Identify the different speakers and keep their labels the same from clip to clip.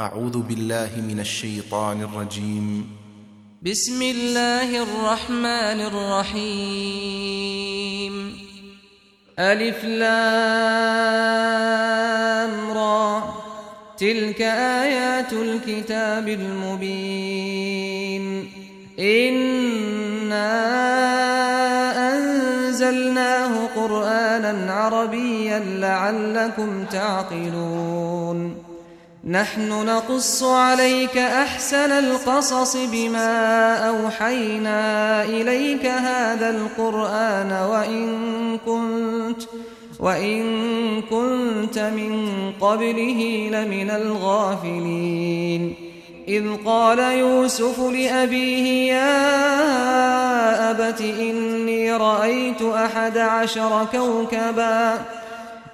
Speaker 1: أعوذ بالله من الشيطان الرجيم
Speaker 2: بسم الله الرحمن الرحيم ألف لام را تلك آيات الكتاب المبين إنا أنزلناه قرآنا عربيا لعلكم تعقلون نحن نقص عليك أحسن القصص بما أوحينا إليك هذا القرآن وإن كنت وإن كنت من قبله لمن الغافلين إذ قال يوسف لأبيه يا أبت إني رأيت أحد عشر كوكباً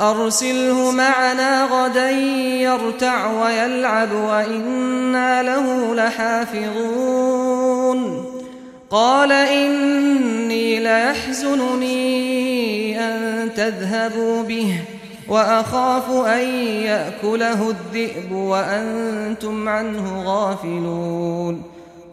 Speaker 2: أرسله معنا غدا يرتع ويلعب وإنا له لحافظون قال إني ليحزنني أن تذهبوا به وأخاف أن يأكله الذئب وأنتم عنه غافلون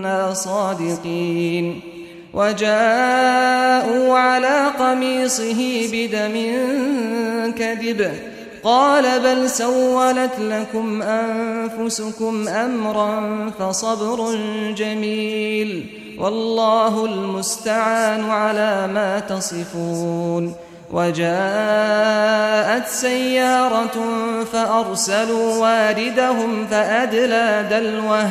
Speaker 2: كنا صادقين وجاءوا على قميصه بدم كذب قال بل سولت لكم أنفسكم أمرا فصبر جميل والله المستعان على ما تصفون وجاءت سيارة فأرسلوا واردهم فأدلى دلوه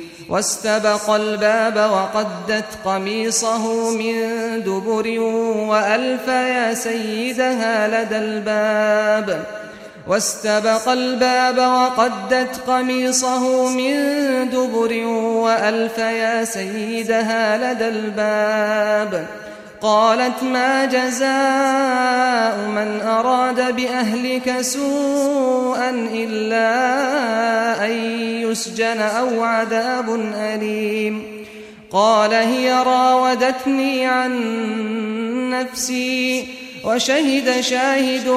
Speaker 2: واستبق الباب وقدت قميصه من دبر وألف يا سيدها لدى الباب واستبق الباب وقدت قميصه من دبر وألف يا سيدها لدى الباب قالت ما جزاء من أراد بأهلك سوءا إلا أن يسجن أو عذاب أليم قال هي راودتني عن نفسي وشهد شاهد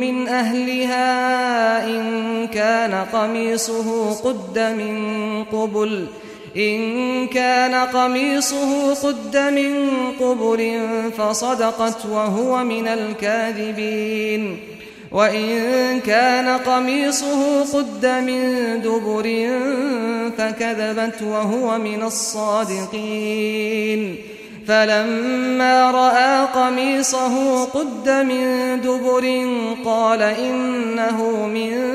Speaker 2: من أهلها إن كان قميصه قد من قبل ۖ إن كان قميصه قد من قبر فصدقت وهو من الكاذبين وإن كان قميصه قد من دبر فكذبت وهو من الصادقين فلما رأى قميصه قد من دبر قال إنه من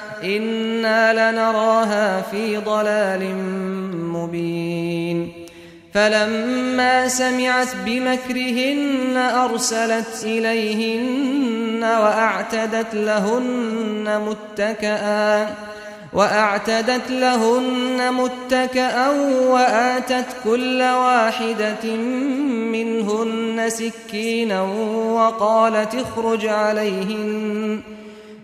Speaker 2: إنا لنراها في ضلال مبين فلما سمعت بمكرهن أرسلت إليهن وأعتدت لهن متكأ وأعتدت لهن متكأ وآتت كل واحدة منهن سكينا وقالت اخرج عليهن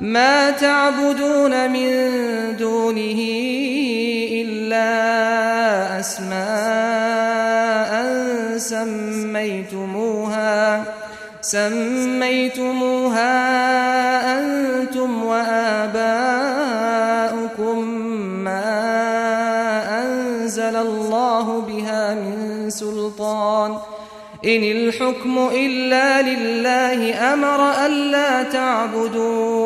Speaker 2: ما تعبدون من دونه إلا أسماء سميتموها سميتموها أنتم وآباؤكم ما أنزل الله بها من سلطان إن الحكم إلا لله أمر ألا تعبدون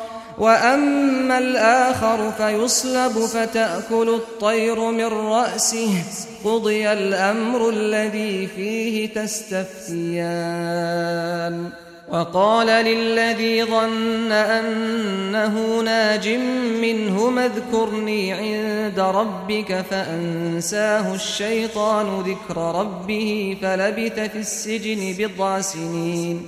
Speaker 2: وأما الآخر فيصلب فتأكل الطير من رأسه قضي الأمر الذي فيه تستفتيان وقال للذي ظن أنه ناج منهما اذكرني عند ربك فأنساه الشيطان ذكر ربه فلبث في السجن بضع سنين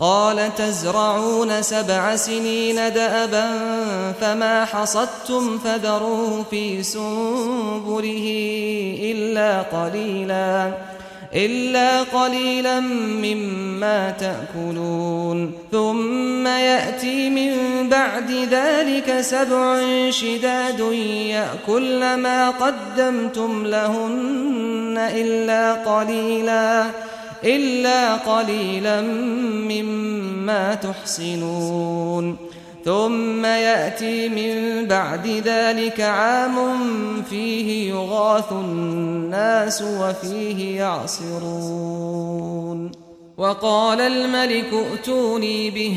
Speaker 2: قال تزرعون سبع سنين دأبا فما حصدتم فذروه في سنبله إلا قليلا إلا قليلا مما تأكلون ثم يأتي من بعد ذلك سبع شداد يأكل ما قدمتم لهن إلا قليلاً إلا قليلا مما تحسنون ثم يأتي من بعد ذلك عام فيه يغاث الناس وفيه يعصرون وقال الملك ائتوني به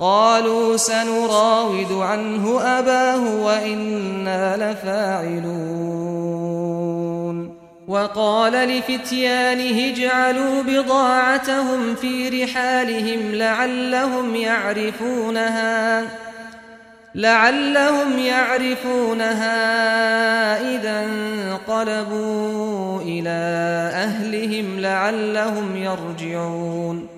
Speaker 2: قالوا سنراود عنه أباه وإنا لفاعلون وقال لفتيانه اجعلوا بضاعتهم في رحالهم لعلهم يعرفونها لعلهم يعرفونها إذا انقلبوا إلى أهلهم لعلهم يرجعون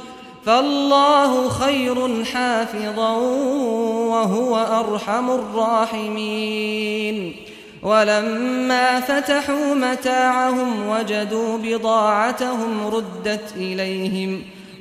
Speaker 2: فالله خير حافظا وهو أرحم الراحمين ولما فتحوا متاعهم وجدوا بضاعتهم ردت إليهم ۖ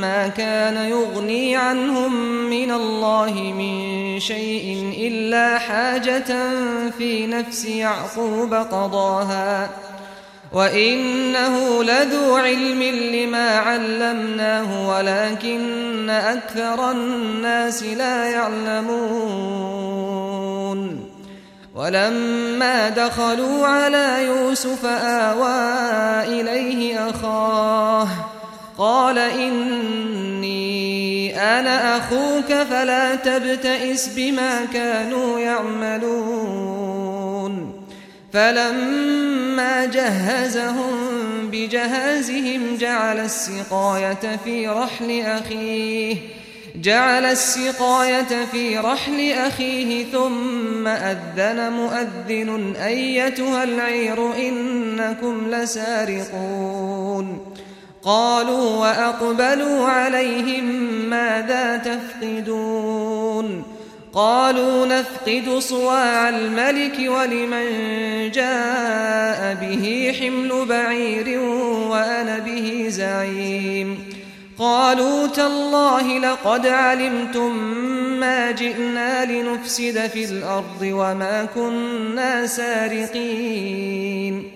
Speaker 2: ما كان يغني عنهم من الله من شيء إلا حاجة في نفس يعقوب قضاها وإنه لذو علم لما علمناه ولكن أكثر الناس لا يعلمون ولما دخلوا على يوسف آوى إليه أخاه قال إني أنا أخوك فلا تبتئس بما كانوا يعملون فلما جهزهم بجهازهم جعل السقاية في رحل أخيه جعل السقاية في رحل أخيه ثم أذن مؤذن أيتها العير إنكم لسارقون قالوا وأقبلوا عليهم ماذا تفقدون قالوا نفقد صواع الملك ولمن جاء به حمل بعير وأنا به زعيم قالوا تالله لقد علمتم ما جئنا لنفسد في الأرض وما كنا سارقين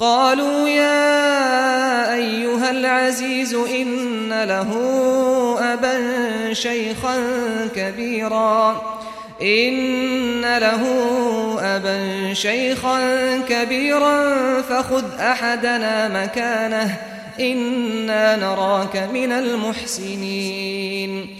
Speaker 2: قالوا يا أيها العزيز إن له أبا شيخا كبيرا إن له أبا شيخا كبيرا فخذ أحدنا مكانه إنا نراك من المحسنين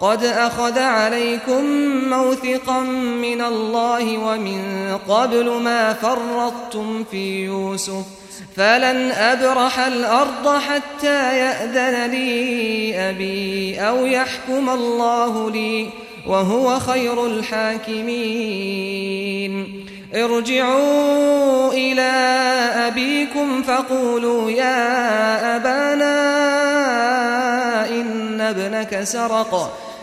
Speaker 2: قد أخذ عليكم موثقا من الله ومن قبل ما فرطتم في يوسف فلن أبرح الأرض حتى يأذن لي أبي أو يحكم الله لي وهو خير الحاكمين ارجعوا إلى أبيكم فقولوا يا أبانا إن ابنك سرق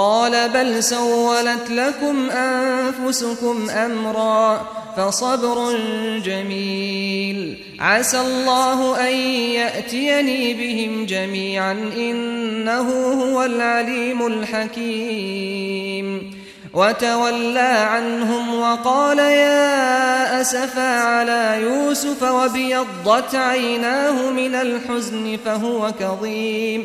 Speaker 2: قال بل سولت لكم أنفسكم أمرا فصبر جميل عسى الله أن يأتيني بهم جميعا إنه هو العليم الحكيم وتولى عنهم وقال يا أسفا على يوسف وبيضت عيناه من الحزن فهو كظيم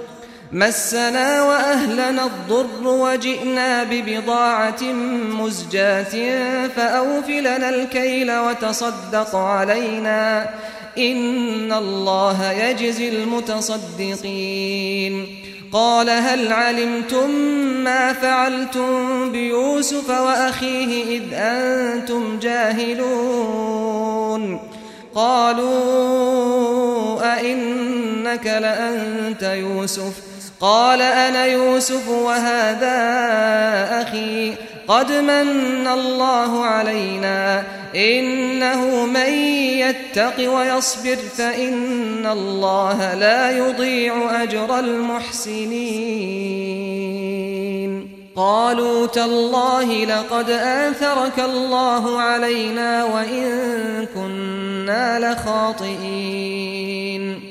Speaker 2: مسنا وأهلنا الضر وجئنا ببضاعة مزجاة فأوفلنا الكيل وتصدق علينا إن الله يجزي المتصدقين قال هل علمتم ما فعلتم بيوسف وأخيه إذ أنتم جاهلون قالوا أئنك لأنت يوسف ؟ قال أنا يوسف وهذا أخي قد من الله علينا إنه من يتق ويصبر فإن الله لا يضيع أجر المحسنين قالوا تالله لقد آثرك الله علينا وإن كنا لخاطئين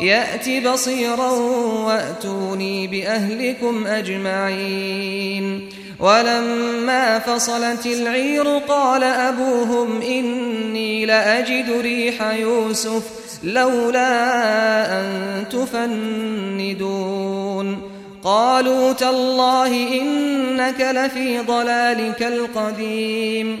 Speaker 2: يأتي بصيرا وأتوني بأهلكم أجمعين ولما فصلت العير قال أبوهم إني لأجد ريح يوسف لولا أن تفندون قالوا تالله إنك لفي ضلالك القديم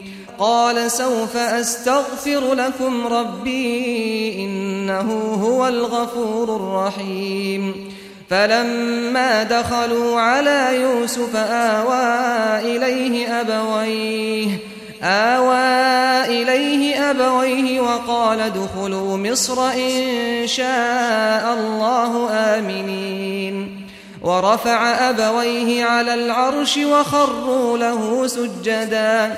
Speaker 2: قال سوف أستغفر لكم ربي إنه هو الغفور الرحيم فلما دخلوا على يوسف آوى إليه أبويه آوى إليه أبويه وقال ادخلوا مصر إن شاء الله آمنين ورفع أبويه على العرش وخروا له سجداً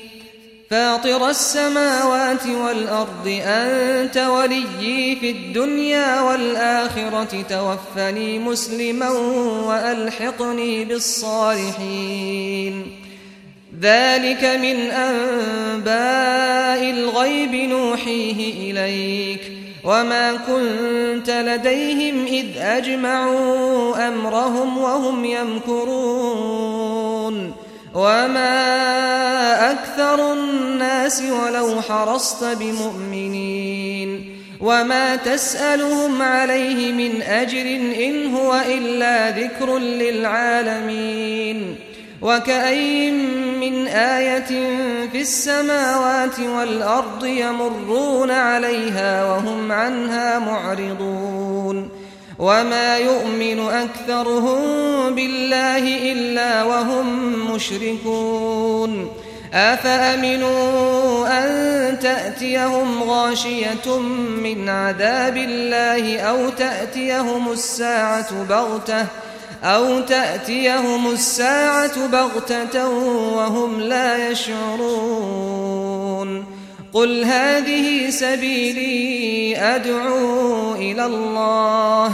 Speaker 2: فاطر السماوات والأرض أنت وليي في الدنيا والآخرة توفني مسلما وألحقني بالصالحين ذلك من أنباء الغيب نوحيه إليك وما كنت لديهم إذ أجمعوا أمرهم وهم يمكرون وما أكثر الناس ولو حرصت بمؤمنين وما تسألهم عليه من أجر إن هو إلا ذكر للعالمين وكأي من آية في السماوات والأرض يمرون عليها وهم عنها معرضون وما يؤمن أكثرهم بالله إلا وهم مشركون أفأمنوا أن تأتيهم غاشية من عذاب الله أو تأتيهم الساعة بغتة أو تأتيهم الساعة بغتة وهم لا يشعرون قل هذه سبيلي أدعو إلى الله ۖ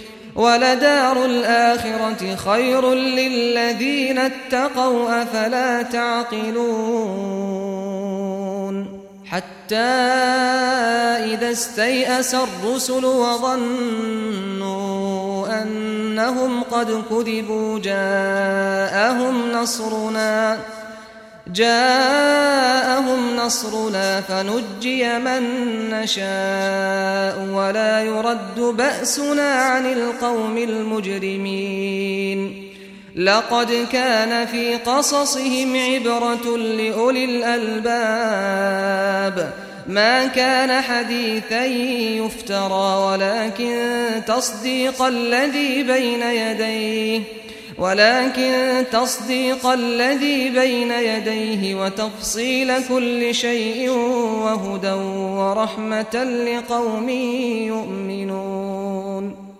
Speaker 2: ولدار الآخرة خير للذين اتقوا أفلا تعقلون حتى إذا استيأس الرسل وظنوا أنهم قد كذبوا جاءهم نصرنا ۖ جاءهم نصرنا فنجي من نشاء ولا يرد بأسنا عن القوم المجرمين لقد كان في قصصهم عبرة لأولي الألباب ما كان حديثا يفترى ولكن تصديق الذي بين يديه ولكن تصديق الذي بين يديه وتفصيل كل شيء وهدى ورحمة لقوم يؤمنون